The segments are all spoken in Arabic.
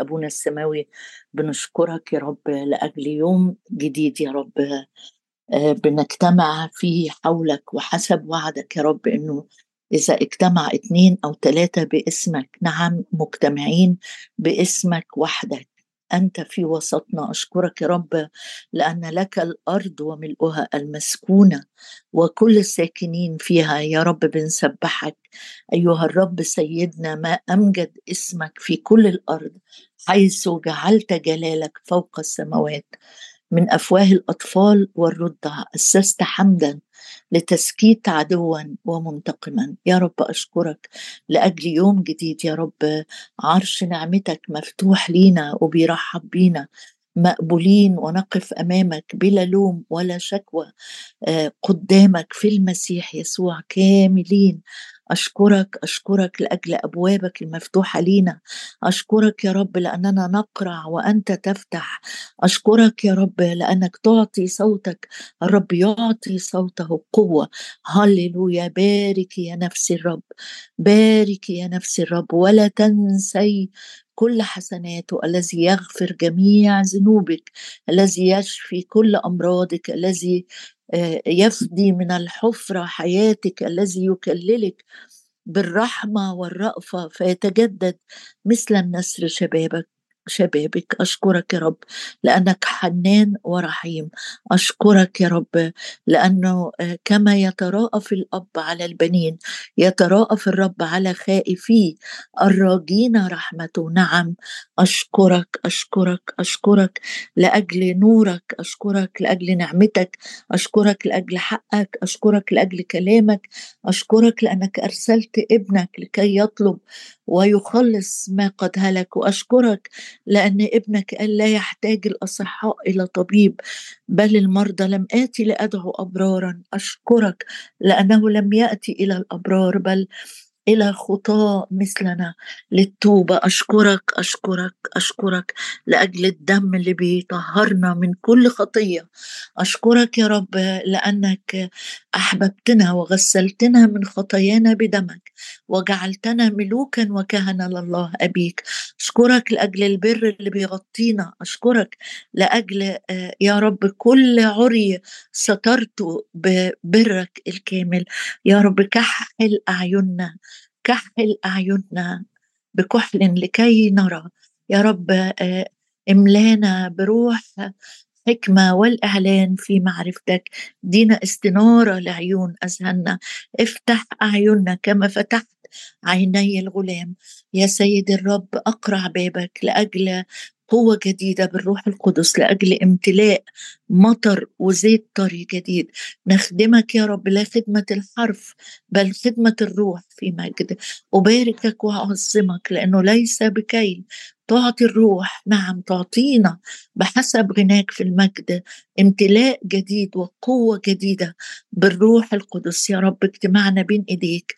أبونا السماوي بنشكرك يا رب لأجل يوم جديد يا رب. آه، بنجتمع فيه حولك وحسب وعدك يا رب إنه إذا اجتمع اتنين أو ثلاثة باسمك نعم مجتمعين باسمك وحدك. أنت في وسطنا. أشكرك يا رب لأن لك الأرض وملؤها المسكونة وكل الساكنين فيها. يا رب بنسبحك. أيها الرب سيدنا ما أمجد اسمك في كل الأرض. حيث جعلت جلالك فوق السماوات. من أفواه الأطفال والرضع أسست حمدا لتسكيت عدوا ومنتقما. يا رب أشكرك لأجل يوم جديد. يا رب عرش نعمتك مفتوح لينا وبيرحب بينا. مقبولين ونقف أمامك بلا لوم ولا شكوى. آه، قدامك في المسيح يسوع كاملين. أشكرك أشكرك لأجل أبوابك المفتوحة لينا. أشكرك يا رب لأننا نقرع وأنت تفتح. أشكرك يا رب لأنك تعطي صوتك. الرب يعطي صوته قوة. هللويا. بارك يا نفس الرب. بارك يا نفس الرب. ولا تنسي كل حسناته الذي يغفر جميع ذنوبك الذي يشفي كل أمراضك الذي آه، يفدي من الحفرة حياتك الذي يكللك بالرحمة والرأفة فيتجدد مثل النسر شبابك. شبابك أشكرك يا رب لأنك حنان ورحيم. أشكرك يا رب لأنه آه، كما يتراءف الأب على البنين يتراءف الرب على خائفيه الراجين رحمته. نعم أشكرك أشكرك أشكرك لأجل نورك أشكرك لأجل نعمتك أشكرك لأجل حقك أشكرك لأجل كلامك أشكرك لأنك أرسلت ابنك لكي يطلب ويخلص ما قد هلك. وأشكرك لأن ابنك قال لا يحتاج الأصحاء إلى طبيب بل المرضى لم آتي لأدعو أبرارا. أشكرك لأنه لم يأتي إلى الأبرار بل إلى خطاة مثلنا للتوبة. أشكرك أشكرك أشكرك لأجل الدم اللي بيطهرنا من كل خطية. أشكرك يا رب لأنك أحببتنا وغسلتنا من خطايانا بدمك وجعلتنا ملوكا وكهنة لله أبيك. أشكرك لأجل البر اللي بيغطينا. أشكرك لأجل يا رب كل عري سترته ببرك الكامل. يا رب كحل أعيننا كحل أعيننا بكحل لكي نرى. يا رب آه، املانا بروح حكمة والإعلان في معرفتك. دينا استنارة لعيون أذهاننا. افتح أعيننا كما فتحت عيني الغلام. يا سيد الرب أقرع بابك لأجل قوة جديدة بالروح القدس لأجل امتلاء مطر وزيت طري جديد. نخدمك يا رب لا خدمة الحرف بل خدمة الروح في مجد. أباركك وأعظمك لأنه ليس بكي تعطي الروح نعم تعطينا بحسب غناك في المجد امتلاء جديد وقوة جديدة بالروح القدس. يا رب اجتماعنا بين إيديك.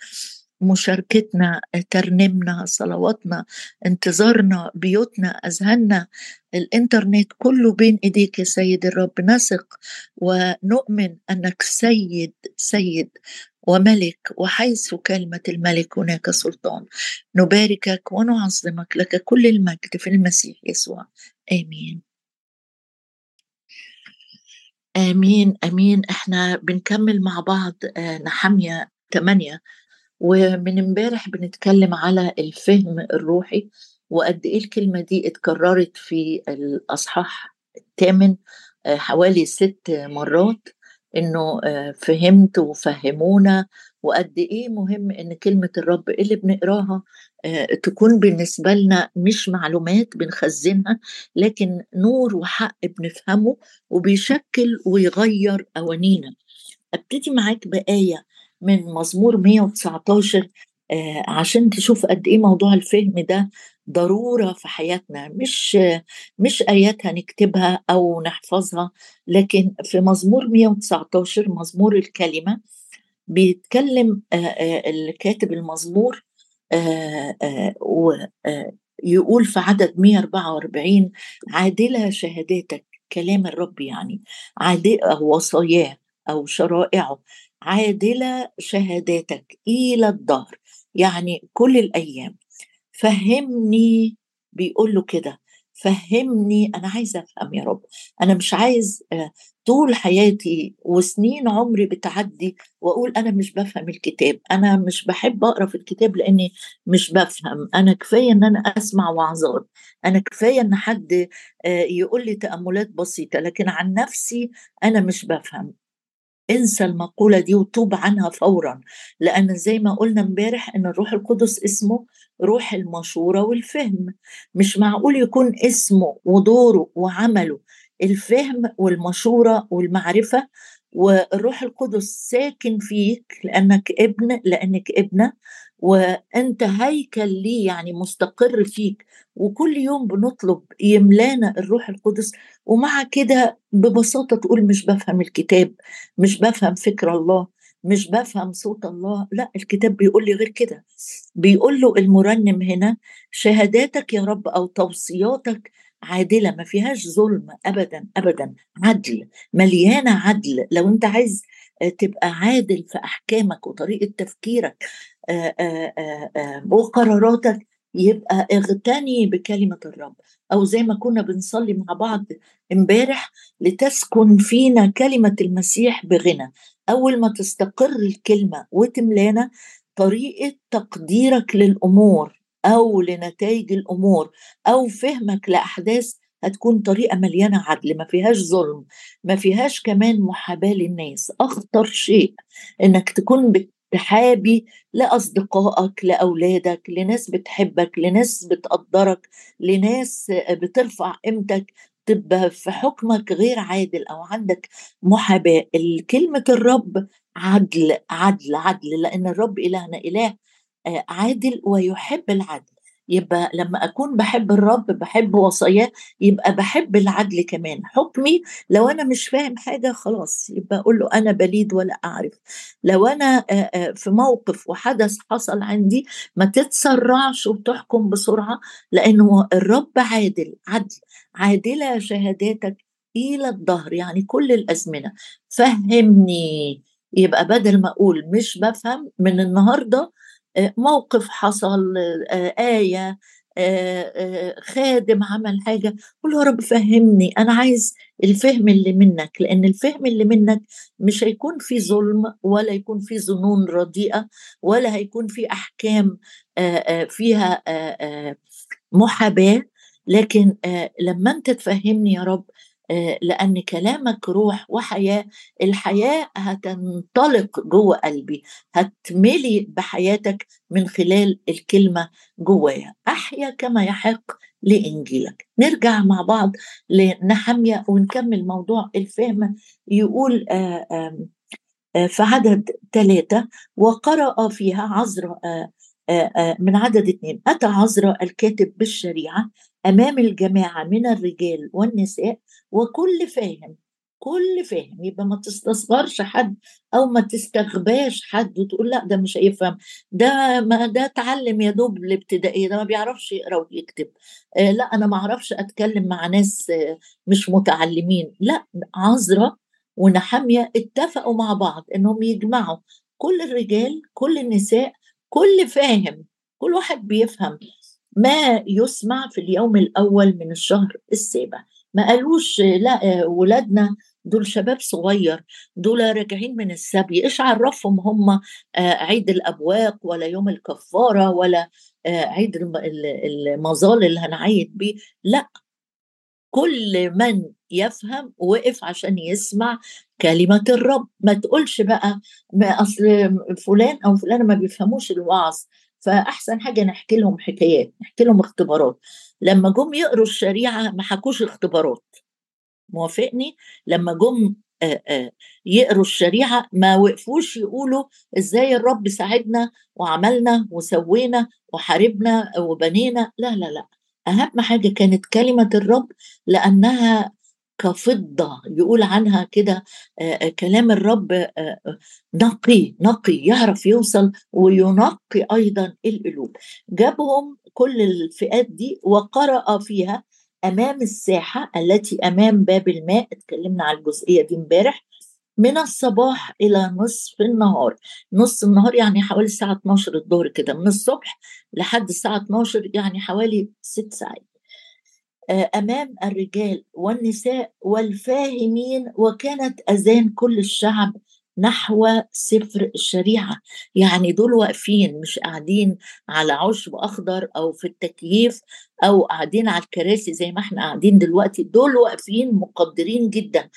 مشاركتنا ترنيمنا صلواتنا انتظارنا بيوتنا أذهاننا. الإنترنت كله بين إيديك يا سيد الرب. نثق ونؤمن أنك سيد سيد وملك وحيث كلمة الملك هناك سلطان. نباركك ونعظمك لك كل المجد في المسيح يسوع. آمين. آمين آمين. إحنا بنكمل مع بعض آه، نحمية 8 ومن امبارح بنتكلم على الفهم الروحي وقد إيه الكلمة دي اتكررت في الأصحاح الثامن آه، حوالي ست مرات إنه آه، فهمت وفهمونا وقد إيه مهم إن كلمة الرب اللي بنقراها آه، تكون بالنسبة لنا مش معلومات بنخزنها لكن نور وحق بنفهمه وبيشكل ويغير قوانينا أبتدي معاك بآية من مزمور 119 آه، عشان تشوف قد إيه موضوع الفهم ده ضرورة في حياتنا. مش مش آيات هنكتبها أو نحفظها لكن في مزمور 119 مزمور الكلمة بيتكلم آه، آه، الكاتب المزمور ويقول في عدد 144 عادله شهاداتك كلام الرب يعني عادله وصاياه أو شرائعه. عادلة شهاداتك إلى الدهر يعني كل الأيام. فهمني بيقول له كده فهمني أنا عايزه أفهم يا رب أنا مش عايز آه، طول حياتي وسنين عمري بتعدي وأقول أنا مش بفهم الكتاب أنا مش بحب أقرأ في الكتاب لأني مش بفهم أنا كفاية إن أنا أسمع وعظات أنا كفاية إن حد آه، يقول لي تأملات بسيطة لكن عن نفسي أنا مش بفهم. انسى المقولة دي وتوب عنها فورا. لأن زي ما قلنا امبارح إن الروح القدس اسمه روح المشورة والفهم. مش معقول يكون اسمه ودوره وعمله الفهم والمشورة والمعرفة والروح القدس ساكن فيك لأنك ابن لأنك ابنة. وأنت هيكل ليه يعني مستقر فيك وكل يوم بنطلب يملانا الروح القدس ومع كده ببساطة تقول مش بفهم الكتاب مش بفهم فكر الله مش بفهم صوت الله لا الكتاب بيقول لي غير كده. بيقول له المرنم هنا شهاداتك يا رب أو توصياتك عادلة ما فيهاش ظلم ابدا ابدا عدل مليانة عدل لو أنت عايز تبقى عادل في أحكامك وطريقة تفكيرك وقراراتك يبقى اغتني بكلمة الرب. أو زي ما كنا بنصلي مع بعض امبارح لتسكن فينا كلمة المسيح بغنى. أول ما تستقر الكلمة وتملانا طريقة تقديرك للأمور أو لنتائج الأمور أو فهمك لأحداث هتكون طريقة مليانة عدل ما فيهاش ظلم ما فيهاش كمان محاباة للناس. أخطر شيء إنك تكون تحابي لأصدقائك لأولادك لناس بتحبك لناس بتقدرك لناس بترفع قيمتك تبقى في حكمك غير عادل أو عندك محاباة. كلمه الرب عدل عدل عدل لأن الرب إلهنا إله آه، عادل ويحب العدل. يبقى لما أكون بحب الرب بحب وصاياه يبقى بحب العدل كمان. حكمي لو أنا مش فاهم حاجة خلاص يبقى أقول له أنا بليد ولا أعرف. لو أنا في موقف وحدث حصل عندي ما تتسرعش وتحكم بسرعة لأنه الرب عادل عدل. عادلة شهاداتك إلى الظهر يعني كل الأزمنة. فهمني. يبقى بدل ما أقول مش بفهم من النهارده موقف حصل آية خادم عمل حاجة قول يا رب فهمني أنا عايز الفهم اللي منك لأن الفهم اللي منك مش هيكون في ظلم ولا يكون في ظنون رديئة ولا هيكون في أحكام فيها محاباة لكن لما أنت تفهمني يا رب لأن كلامك روح وحياة. الحياة هتنطلق جوه قلبي هتملي بحياتك من خلال الكلمة جوايا. أحيا كما يحق لإنجيلك. نرجع مع بعض لنحمية ونكمل موضوع الفهم. يقول آه، آه، في عدد ثلاثة وقرأ فيها عذر من عدد اثنين أتى عذرا الكاتب بالشريعة أمام الجماعة من الرجال والنساء وكل فاهم كل فاهم. يبقى ما تستصغرش حد أو ما تستغباش حد وتقول لأ ده مش هيفهم. ده ما ده اتعلم يا دوب الابتدائيه ده ما بيعرفش يقرأ ويكتب. آه لأ أنا ما أعرفش أتكلم مع ناس آه مش متعلمين. لأ عذرا ونحامية اتفقوا مع بعض إنهم يجمعوا. كل الرجال كل النساء كل فاهم كل واحد بيفهم ما يسمع في اليوم الأول من الشهر السابع. ما قالوش لا ولادنا دول شباب صغير دول راجعين من السبي إيش عرفهم هم آه، عيد الأبواق ولا يوم الكفارة ولا آه، عيد المظال اللي هنعيد بيه. لا. كل من يفهم وقف عشان يسمع كلمة الرب. ما تقولش بقى ما أصل فلان أو فلانة ما بيفهموش الوعظ. فأحسن حاجة نحكي لهم حكايات نحكي لهم اختبارات. لما جم يقروا الشريعة ما حكوش اختبارات. موافقني؟ لما جم يقروا الشريعة ما وقفوش يقولوا إزاي الرب ساعدنا وعملنا وسوينا وحاربنا وبنينا. لا لا لا. أهم حاجة كانت كلمة الرب لأنها كفضة يقول عنها كده كلام الرب نقي نقي يعرف يوصل وينقي أيضا القلوب. جابهم كل الفئات دي وقرأ فيها أمام الساحة التي أمام باب الماء اتكلمنا على الجزئية دي امبارح من الصباح إلى نصف النهار. نص النهار يعني حوالي الساعة 12 الظهر كده من الصبح لحد الساعة 12 يعني حوالي ست ساعات. آه، أمام الرجال والنساء والفاهمين وكانت أذان كل الشعب نحو سفر الشريعة. يعني دول واقفين مش قاعدين على عشب أخضر أو في التكييف أو قاعدين على الكراسي زي ما إحنا قاعدين دلوقتي. دول واقفين مقدرين جدا.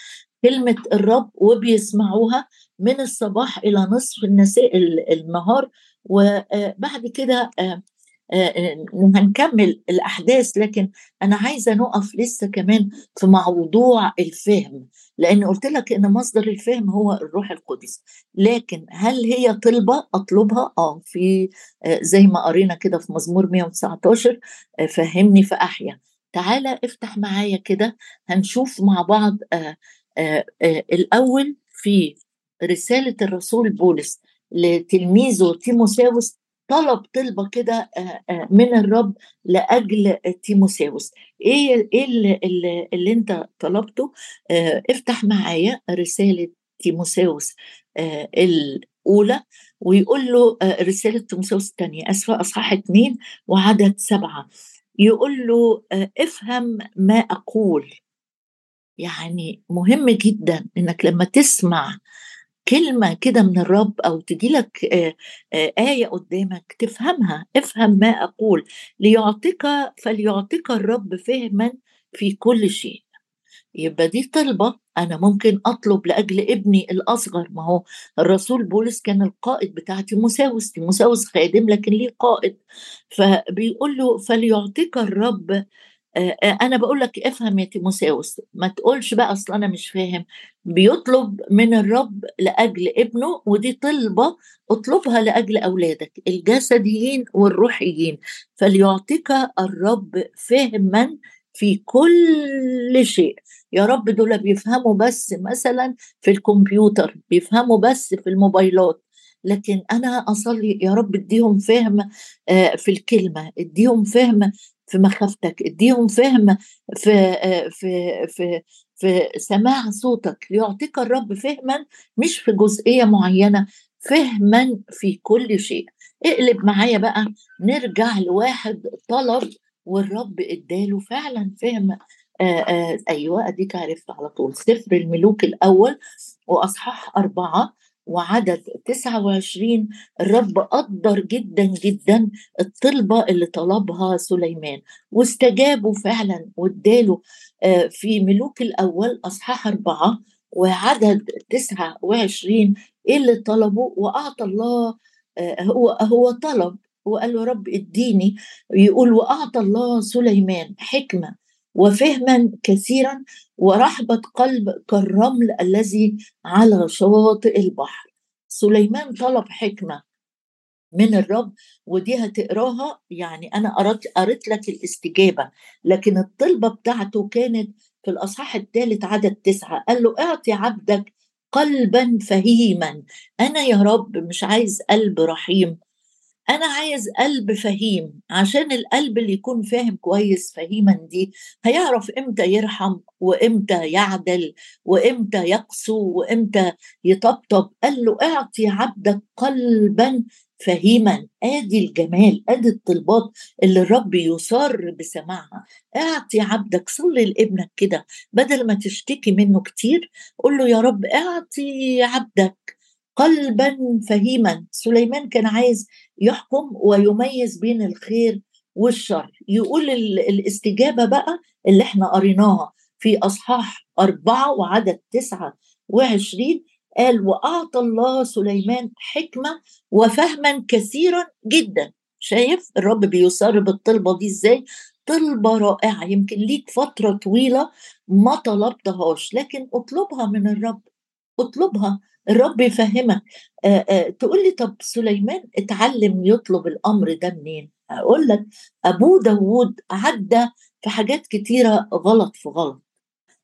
كلمة الرب وبيسمعوها من الصباح إلى نصف النهار. وبعد كده آه، آه، هنكمل الأحداث لكن أنا عايزة نقف لسه كمان في موضوع الفهم لأن قلت لك إن مصدر الفهم هو الروح القدس. لكن هل هي طلبة؟ أطلبها؟ آه في آه، زي ما قرينا كده في مزمور 119 فهمني فاحيا تعالى افتح معايا كده هنشوف مع بعض الأول في رسالة الرسول بولس لتلميذه تيموساوس طلب طلبة كده آه، آه، من الرب لأجل تيموساوس. إيه إيه اللي, اللي, أنت طلبته؟ آه، افتح معايا رسالة تيموساوس الأولى ويقول له رسالة تيموساوس الثانية أسفة أصحاح اثنين وعدد سبعة. يقول له افهم ما أقول. يعني مهم جدا إنك لما تسمع كلمة كده من الرب أو تجي لك آية قدامك تفهمها افهم ما أقول. ليعطيك فليعطيك الرب فهما في كل شيء. يبقى دي طلبة أنا ممكن أطلب لأجل ابني الأصغر. ما هو الرسول بولس كان القائد بتاع تيموساوس تيموساوس خادم لكن ليه قائد. فبيقول له فليعطيك الرب آه، آه، أنا بقول لك افهم يا تيموساوس ما تقولش بقى أصل أنا مش فاهم. بيطلب من الرب لأجل ابنه ودي طلبة اطلبها لأجل أولادك الجسديين والروحيين. فليعطيك الرب فهما في كل شيء. يا رب دول بيفهموا بس مثلا في الكمبيوتر بيفهموا بس في الموبايلات. لكن أنا أصلي يا رب اديهم فهم آه، في الكلمة اديهم فهم في مخافتك اديهم فهم في في في في سماع صوتك. ليعطيك الرب فهما مش في جزئية معينة فهما في كل شيء. اقلب معايا بقى نرجع لواحد طلب والرب اداله فعلا فهم. آآ آآ أيوه أديك عرفت على طول. سفر الملوك الأول وأصحاح أربعة. وعدد 29 الرب قدر جدا جدا الطلبة اللي طلبها سليمان واستجابوا فعلا واداله آه، في ملوك الأول أصحاح أربعة وعدد 29 إيه اللي طلبه وأعطى الله آه، هو هو طلب وقال له رب اديني يقول وأعطى الله سليمان حكمة وفهما كثيرا ورحبة قلب كالرمل الذي على شواطئ البحر. سليمان طلب حكمة من الرب ودي هتقراها يعني أنا قرأت قريت لك الاستجابة لكن الطلبة بتاعته كانت في الأصحاح الثالث عدد تسعة. قال له أعطي عبدك قلبا فهيما. أنا يا رب مش عايز قلب رحيم. أنا عايز قلب فهيم عشان القلب اللي يكون فاهم كويس فهيما دي هيعرف إمتى يرحم وإمتى يعدل وإمتى يقسو وإمتى يطبطب. قال له اعطي عبدك قلبا فهيما. آدي الجمال آدي الطلبات اللي الرب يصر بسماعها. اعطي عبدك صلي لابنك كده بدل ما تشتكي منه كتير قول له يا رب اعطي عبدك قلبا فهيما. سليمان كان عايز يحكم ويميز بين الخير والشر. يقول الاستجابة بقى اللي إحنا قريناها في أصحاح أربعة وعدد تسعة وعشرين قال وأعطى الله سليمان حكمة وفهما كثيرا جدا. شايف الرب بيصر بالطلبة دي إزاي؟ طلبة رائعة. يمكن ليك فترة طويلة ما طلبتهاش لكن اطلبها من الرب. اطلبها. الرب يفهمك. تقول لي طب سليمان اتعلم يطلب الأمر ده منين؟ أقول لك ابوه داوود عدى في حاجات كتيرة غلط في غلط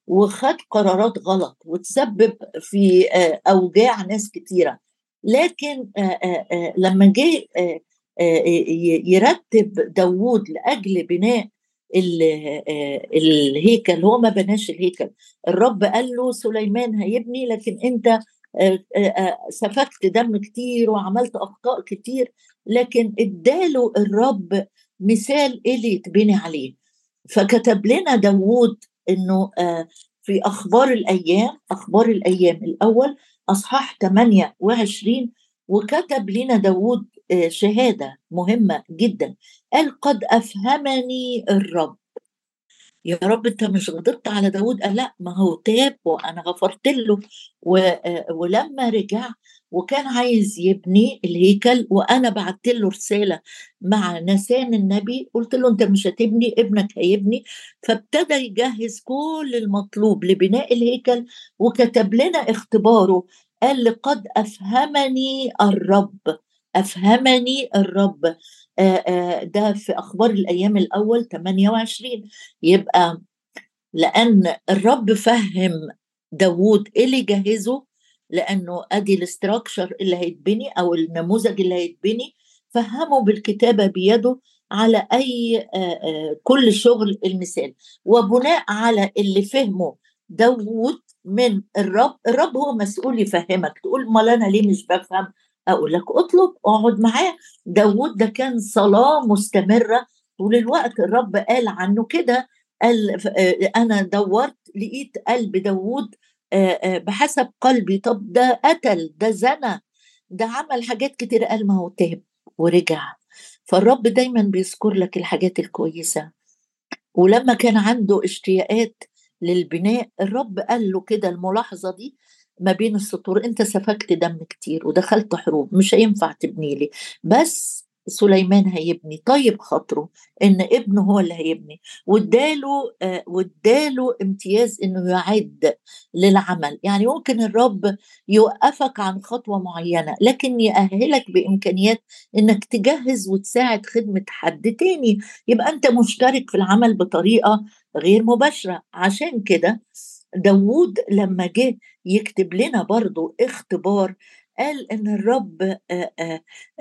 وخد قرارات غلط وتسبب في أوجاع ناس كتيرة. لكن لما جه يرتب داوود لأجل بناء الهيكل هو ما بناش الهيكل. الرب قال له سليمان هيبني لكن أنت آه، آه، آه، سفكت دم كتير وعملت أخطاء كتير لكن اداله الرب مثال اللي يتبني عليه. فكتب لنا داوود إنه آه في أخبار الأيام أخبار الأيام الأول أصحاح 28 وكتب لنا داوود آه شهادة مهمة جدا. قال قد أفهمني الرب. يا رب أنت مش غضبت على داود؟ قال لا ما هو تاب وأنا غفرت له. ولما رجع وكان عايز يبني الهيكل وأنا بعت له رسالة مع نسان النبي قلت له أنت مش هتبني ابنك هيبني. فابتدى يجهز كل المطلوب لبناء الهيكل وكتب لنا اختباره. قال لقد أفهمني الرب أفهمني الرب. ده في أخبار الأيام الأول 28 يبقى لأن الرب فهم داوود إيه اللي جهزه لأنه أدي الاستراكشر اللي هيتبني أو النموذج اللي هيتبني فهمه بالكتابة بيده على أي كل شغل المثال. وبناء على اللي فهمه داوود من الرب الرب هو مسؤول يفهمك تقول ما أنا ليه مش بفهم؟ أقول لك اطلب اقعد معاه. داوود ده كان صلاة مستمرة طول الوقت. الرب قال عنه كده قال أنا دورت لقيت قلب داوود بحسب قلبي. طب ده قتل ده زنى ده عمل حاجات كتير. قال ما هو تاب ورجع. فالرب دايما بيذكر لك الحاجات الكويسة. ولما كان عنده اشتياقات للبناء الرب قال له كده الملاحظة دي. ما بين السطور أنت سفكت دم كتير ودخلت حروب مش هينفع تبني لي. بس سليمان هيبني. طيب خاطره إن ابنه هو اللي هيبني. واداله آه واداله امتياز إنه يعد للعمل. يعني ممكن الرب يوقفك عن خطوة معينة لكن يأهلك بإمكانيات إنك تجهز وتساعد خدمة حد تاني. يبقى أنت مشترك في العمل بطريقة غير مباشرة. عشان كده داوود لما جه يكتب لنا برضو اختبار قال إن الرب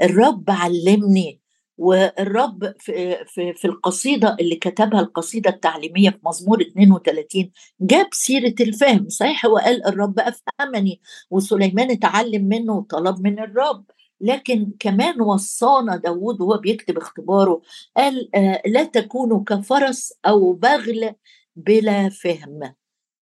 الرب علمني والرب في, في, في القصيدة اللي كتبها القصيدة التعليمية في مزمور 32 جاب سيرة الفهم صحيح؟ هو قال الرب أفهمني وسليمان اتعلم منه وطلب من الرب لكن كمان وصانا داود وهو بيكتب اختباره قال لا تكونوا كفرس أو بغل بلا فهم.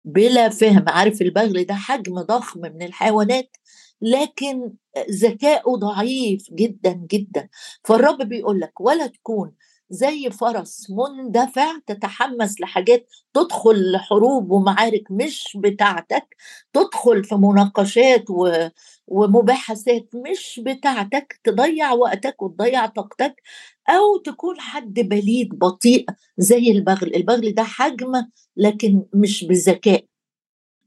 بلا فهم. عارف البغل ده حجم ضخم من الحيوانات لكن ذكائه ضعيف جدا جدا. فالرب بيقول لك ولا تكون زي فرس مندفع تتحمس لحاجات تدخل لحروب ومعارك مش بتاعتك تدخل في مناقشات و... ومباحثات مش بتاعتك تضيع وقتك وتضيع طاقتك أو تكون حد بليد بطيء زي البغل. البغل ده حجم لكن مش بذكاء.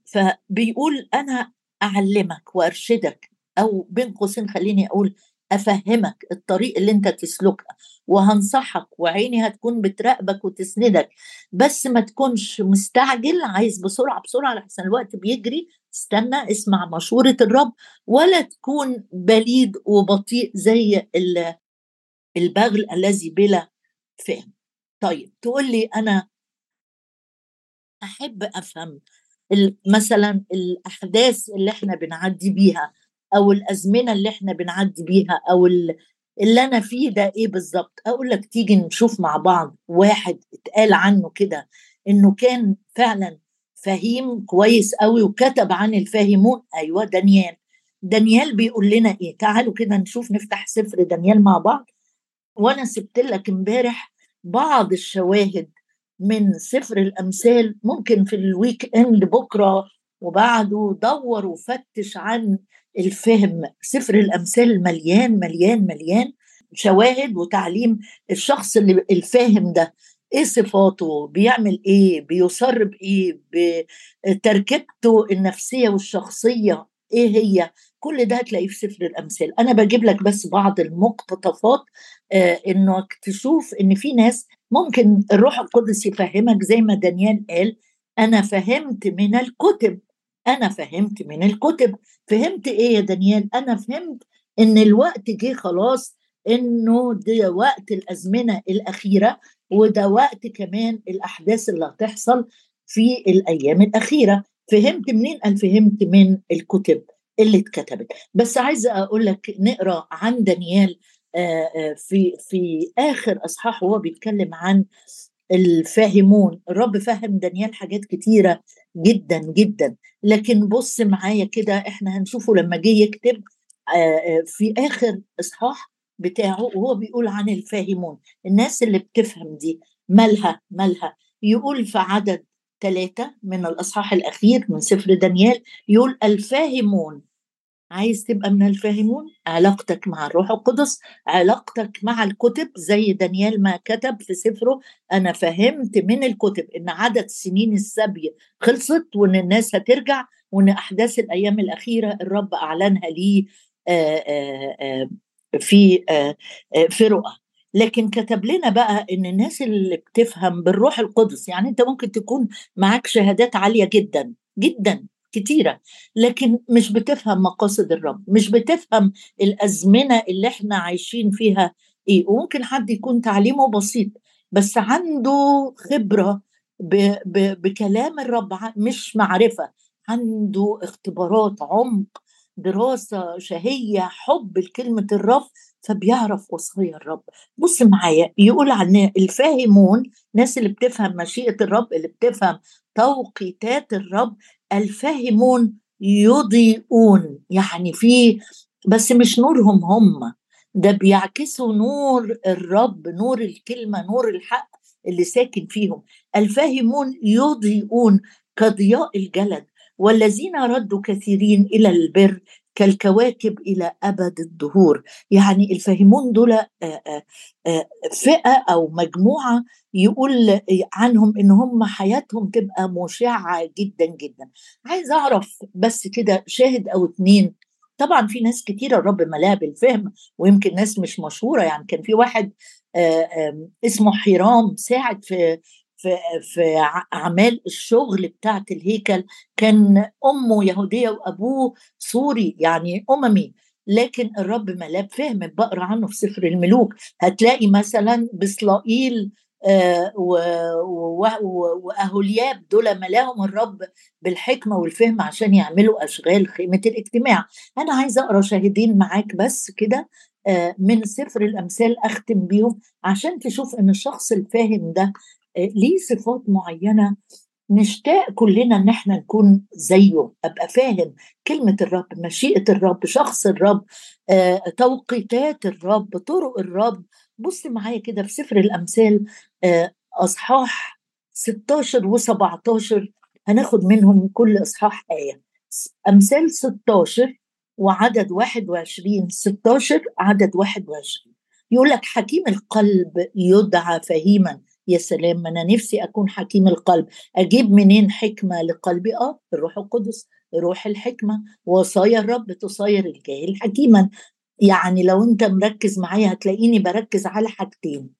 فبيقول أنا أعلمك وأرشدك أو بين قوسين خليني أقول أفهمك الطريق اللي أنت تسلكها وهنصحك وعيني هتكون بتراقبك وتسندك بس ما تكونش مستعجل عايز بسرعة بسرعة لحسن الوقت بيجري استنى اسمع مشورة الرب ولا تكون بليد وبطيء زي البغل الذي بلا فهم. طيب تقول لي أنا أحب أفهم مثلا الأحداث اللي إحنا بنعدي بيها أو الأزمنة اللي إحنا بنعدي بيها أو اللي أنا فيه ده إيه بالظبط؟ أقول لك تيجي نشوف مع بعض واحد اتقال عنه كده إنه كان فعلا فهيم كويس قوي وكتب عن الفاهمون أيوه دانيال. دانيال بيقول لنا إيه؟ تعالوا كده نشوف نفتح سفر دانيال مع بعض. وأنا سبت لك إمبارح بعض الشواهد من سفر الأمثال ممكن في ال weekend بكرة وبعده دور وفتش عن الفهم سفر الأمثال مليان مليان مليان شواهد وتعليم الشخص اللي الفاهم ده. إيه صفاته؟ بيعمل إيه؟ بيصر بايه بتركيبته النفسية والشخصية إيه هي؟ كل ده هتلاقيه في سفر الأمثال. أنا بجيب لك بس بعض المقتطفات آه إنك تشوف إن في ناس ممكن الروح القدس يفهمك زي ما دانيال قال أنا فهمت من الكتب. أنا فهمت من الكتب فهمت إيه يا دانيال؟ أنا فهمت إن الوقت جه خلاص إنه ده وقت الأزمنة الأخيرة وده وقت كمان الأحداث اللي هتحصل في الأيام الأخيرة. فهمت منين؟ قال فهمت من الكتب اللي اتكتبت. بس عايزة أقول لك نقرأ عن دانيال في في آخر أصحاح وهو بيتكلم عن الفاهمون. الرب فهم دانيال حاجات كتيرة جدا جدا. لكن بص معايا كده إحنا هنشوفه لما جه يكتب في آخر إصحاح بتاعه وهو بيقول عن الفاهمون. الناس اللي بتفهم دي مالها مالها؟ يقول في عدد ثلاثة من الأصحاح الأخير من سفر دانيال يقول الفاهمون عايز تبقى من الفاهمون؟ علاقتك مع الروح القدس علاقتك مع الكتب زي دانيال ما كتب في سفره أنا فهمت من الكتب إن عدد سنين السبي خلصت وإن الناس هترجع وإن أحداث الأيام الأخيرة الرب أعلنها لي في في رؤى. لكن كتب لنا بقى إن الناس اللي بتفهم بالروح القدس يعني أنت ممكن تكون معاك شهادات عالية جدا جدا. كتيرة لكن مش بتفهم مقاصد الرب مش بتفهم الأزمنة اللي إحنا عايشين فيها إيه. وممكن حد يكون تعليمه بسيط بس عنده خبرة ب ب بكلام الرب مش معرفة عنده اختبارات عمق دراسة شهية حب لكلمة الرب فبيعرف وصايا الرب. بص معايا يقول عن الفاهمون ناس اللي بتفهم مشيئة الرب اللي بتفهم توقيتات الرب الفاهمون يضيئون. يعني في بس مش نورهم هم. ده بيعكسوا نور الرب نور الكلمة نور الحق اللي ساكن فيهم. الفاهمون يضيئون كضياء الجلد. والذين ردوا كثيرين إلى البر كالكواكب إلى أبد الدهور. يعني الفاهمون دول فئة أو مجموعة يقول عنهم إن هم حياتهم تبقى مشعة جدا جدا. عايز أعرف بس كده شاهد أو اتنين. طبعا في ناس كتيرة الرب ملاها بالفهم ويمكن ناس مش مشهورة. يعني كان في واحد اسمه حرام ساعد في في في أعمال الشغل بتاعة الهيكل كان أمه يهودية وأبوه سوري يعني أممي. لكن الرب ملاه فهم بقرأ عنه في سفر الملوك. هتلاقي مثلا بصلائيل آه وأهولياب دول ملاهم الرب بالحكمة والفهم عشان يعملوا أشغال خيمة الاجتماع. أنا عايزة أقرأ شاهدين معاك بس كده آه من سفر الأمثال أختم بيهم عشان تشوف إن الشخص الفاهم ده ليه صفات معينة نشتاق كلنا إن إحنا نكون زيه؟ أبقى فاهم كلمة الرب مشيئة الرب شخص الرب آه، توقيتات الرب طرق الرب. بص معايا كده في سفر الأمثال آه، أصحاح 16 و17 هناخد منهم كل أصحاح آية. أمثال 16 وعدد 21 16 عدد 21 يقول لك حكيم القلب يدعى فهيما. يا سلام أنا نفسي أكون حكيم القلب. أجيب منين حكمة لقلبي؟ آه الروح القدس روح الحكمة. وصايا الرب تصاير الجاهل حكيما. يعني لو أنت مركز معايا هتلاقيني بركز على حاجتين.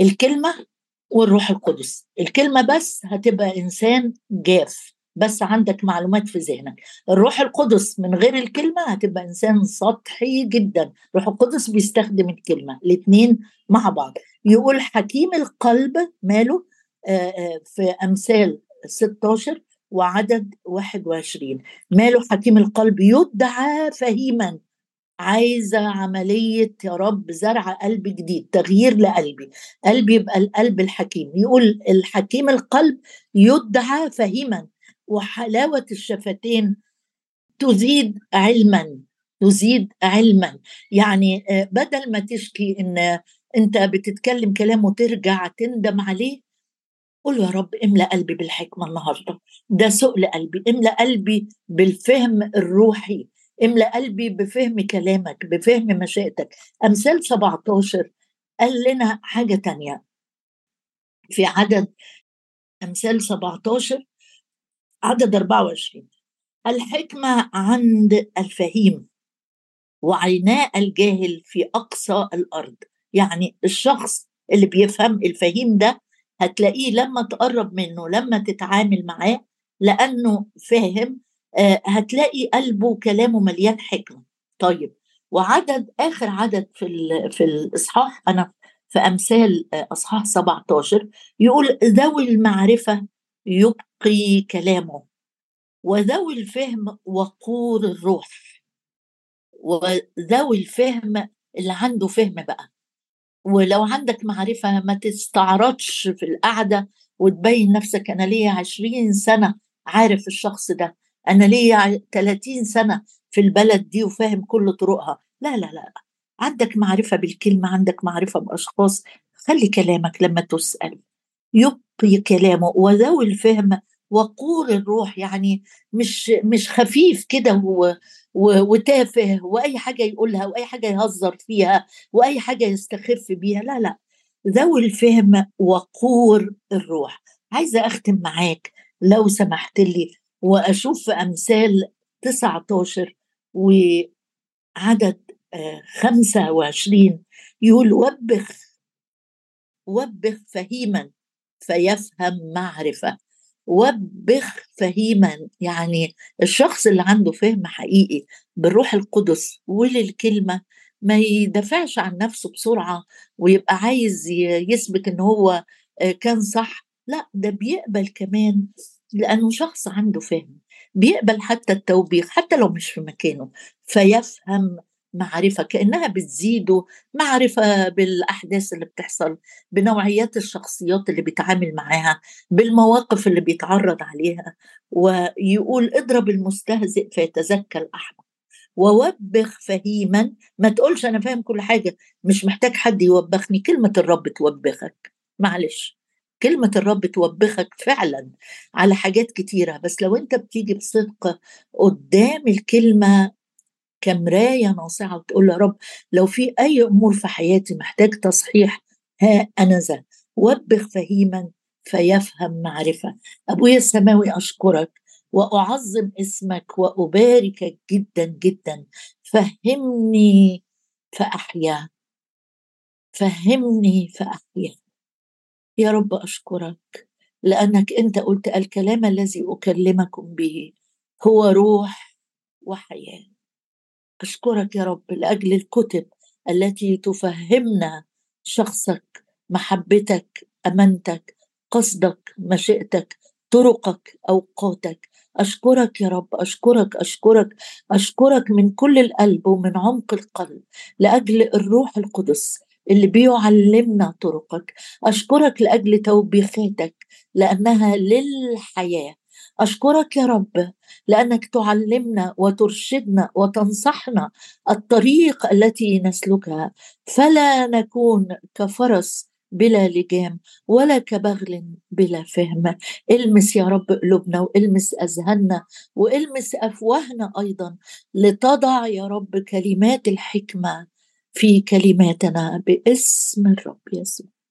الكلمة والروح القدس. الكلمة بس هتبقى إنسان جاف. بس عندك معلومات في ذهنك. الروح القدس من غير الكلمة هتبقى إنسان سطحي جدا. الروح القدس بيستخدم الكلمة الاثنين مع بعض. يقول حكيم القلب ماله؟ في أمثال 16 وعدد 21 ماله حكيم القلب؟ يدعى فهيما. عايزه عملية يا رب زرع قلب جديد تغيير لقلبي. قلبي يبقى القلب الحكيم. يقول الحكيم القلب يدعى فهيما. وحلاوة الشفتين تزيد علما تزيد علما. يعني بدل ما تشكي إن أنت بتتكلم كلام وترجع تندم عليه قول يا رب املأ قلبي بالحكمة النهارده. ده سؤل قلبي املأ قلبي بالفهم الروحي. املأ قلبي بفهم كلامك بفهم مشيئتك أمثال 17 قال لنا حاجة تانية. في عدد أمثال 17 عدد 24 الحكمة عند الفهيم وعناء الجاهل في أقصى الأرض. يعني الشخص اللي بيفهم الفهيم ده هتلاقيه لما تقرب منه لما تتعامل معاه لأنه فاهم هتلاقي قلبه كلامه مليان حكمة. طيب وعدد آخر عدد في, في الإصحاح أنا في أمثال أصحاح 17 يقول ذوي المعرفة يبقي كلامه وذوي الفهم وقور الروح وذوي الفهم اللي عنده فهم بقى. ولو عندك معرفة ما تستعرضش في القعدة وتبين نفسك أنا ليا عشرين سنة عارف الشخص ده أنا ليا 30 سنة في البلد دي وفاهم كل طرقها. لا لا لا. عندك معرفة بالكلمة عندك معرفة بأشخاص خلي كلامك لما تسأل يبقي كلامه. وذوي الفهم وقور الروح يعني مش مش خفيف كده وتافه وأي حاجة يقولها وأي حاجة يهزر فيها وأي حاجة يستخف بيها لا لا. ذوي الفهم وقور الروح. عايزة أختم معاك لو سمحت لي وأشوف في أمثال 19 وعدد 25 آه، يقول وبخ وبخ فهيما فيفهم معرفة. وبخ فهيما. يعني الشخص اللي عنده فهم حقيقي بالروح القدس وللكلمة ما يدافعش عن نفسه بسرعة ويبقى عايز يثبت إن هو آه، كان صح. لأ ده بيقبل كمان لأنه شخص عنده فهم. بيقبل حتى التوبيخ حتى لو مش في مكانه. فيفهم معرفة كأنها بتزيده معرفة بالأحداث اللي بتحصل بنوعيات الشخصيات اللي بيتعامل معاها بالمواقف اللي بيتعرض عليها ويقول اضرب المستهزئ فيتزكى الأحمق ووبخ فهيما ما تقولش أنا فاهم كل حاجة مش محتاج حد يوبخني كلمة الرب توبخك معلش كلمة الرب توبخك فعلا على حاجات كتيرة بس لو أنت بتيجي بصدق قدام الكلمة كمراية ناصعة وتقول يا رب لو في أي أمور في حياتي محتاج تصحيح ها أنا ذا وبخ فهيما فيفهم معرفة. أبويا السماوي أشكرك وأعظم اسمك واباركك جدا جدا. فهمني فأحيا. فهمني فأحيا. يا رب أشكرك لأنك أنت قلت الكلام الذي أكلمكم به. هو روح وحياة. أشكرك يا رب لأجل الكتب التي تفهمنا شخصك محبتك أمانتك قصدك مشيئتك طرقك أوقاتك. أشكرك يا رب أشكرك أشكرك أشكرك من كل القلب ومن عمق القلب لأجل الروح القدس اللي بيعلمنا طرقك. أشكرك لأجل توبيخاتك لأنها للحياة. أشكرك يا رب لأنك تعلمنا وترشدنا وتنصحنا الطريق التي نسلكها. فلا نكون كفرس بلا لجام ولا كبغل بلا فهم. إلمس يا رب قلوبنا وإلمس اذهاننا وإلمس أفواهنا أيضا لتضع يا رب كلمات الحكمة في كلماتنا باسم الرب يسوع.